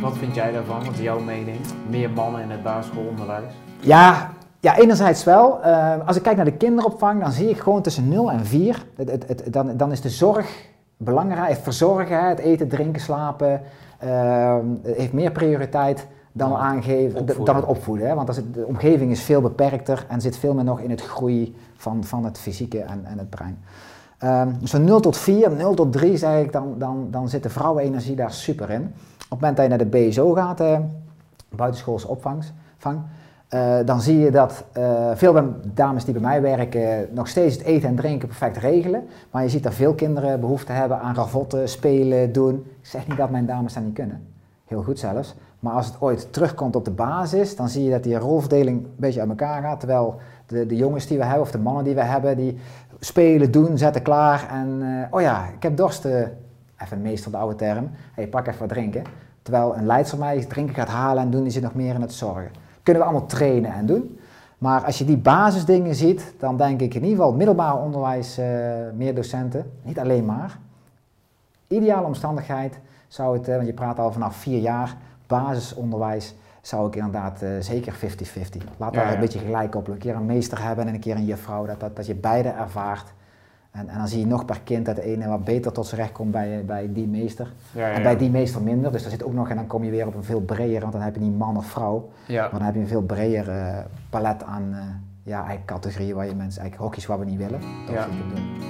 Wat vind jij daarvan? Wat is jouw mening? Meer mannen in het basisschoolonderwijs? Ja, ja, enerzijds wel. Uh, als ik kijk naar de kinderopvang, dan zie ik gewoon tussen 0 en 4. Het, het, het, dan, dan is de zorg belangrijk, het verzorgen, het eten, drinken, slapen, uh, heeft meer prioriteit dan, aangeven, dan het opvoeden. Hè? Want als de omgeving is veel beperkter en zit veel meer nog in het groei van, van het fysieke en, en het brein. Um, dus van 0 tot 4, 0 tot 3 zeg ik, dan, dan, dan zit de vrouwenenergie daar super in. Op het moment dat je naar de BSO gaat, uh, buitenschoolse opvang, uh, dan zie je dat uh, veel dames die bij mij werken nog steeds het eten en drinken perfect regelen. Maar je ziet dat veel kinderen behoefte hebben aan ravotten, spelen, doen. Ik zeg niet dat mijn dames dat niet kunnen. Heel goed zelfs. Maar als het ooit terugkomt op de basis, dan zie je dat die rolverdeling een beetje uit elkaar gaat. Terwijl de, de jongens die we hebben, of de mannen die we hebben, die spelen, doen, zetten klaar. En uh, oh ja, ik heb dorst, uh, even meestal de oude term, hey, pak even wat drinken. Terwijl een leidster mij drinken gaat halen en doen, die zit nog meer in het zorgen. Kunnen we allemaal trainen en doen. Maar als je die basisdingen ziet, dan denk ik in ieder geval middelbaar onderwijs, uh, meer docenten. Niet alleen maar. Ideale omstandigheid zou het, want je praat al vanaf vier jaar, basisonderwijs zou ik inderdaad uh, zeker 50-50. Laat daar ja, ja. een beetje gelijk op. Een keer een meester hebben en een keer een juffrouw. Dat, dat, dat je beide ervaart. En, en dan zie je nog per kind dat de ene wat beter tot zijn recht komt bij, bij die meester. Ja, en bij die meester minder. Dus daar zit ook nog, en dan kom je weer op een veel breder, want dan heb je niet man of vrouw. Maar dan heb je een veel breder uh, palet aan uh, ja, categorieën waar je mensen, eigenlijk hokjes waar we niet willen. Dat ja. doen.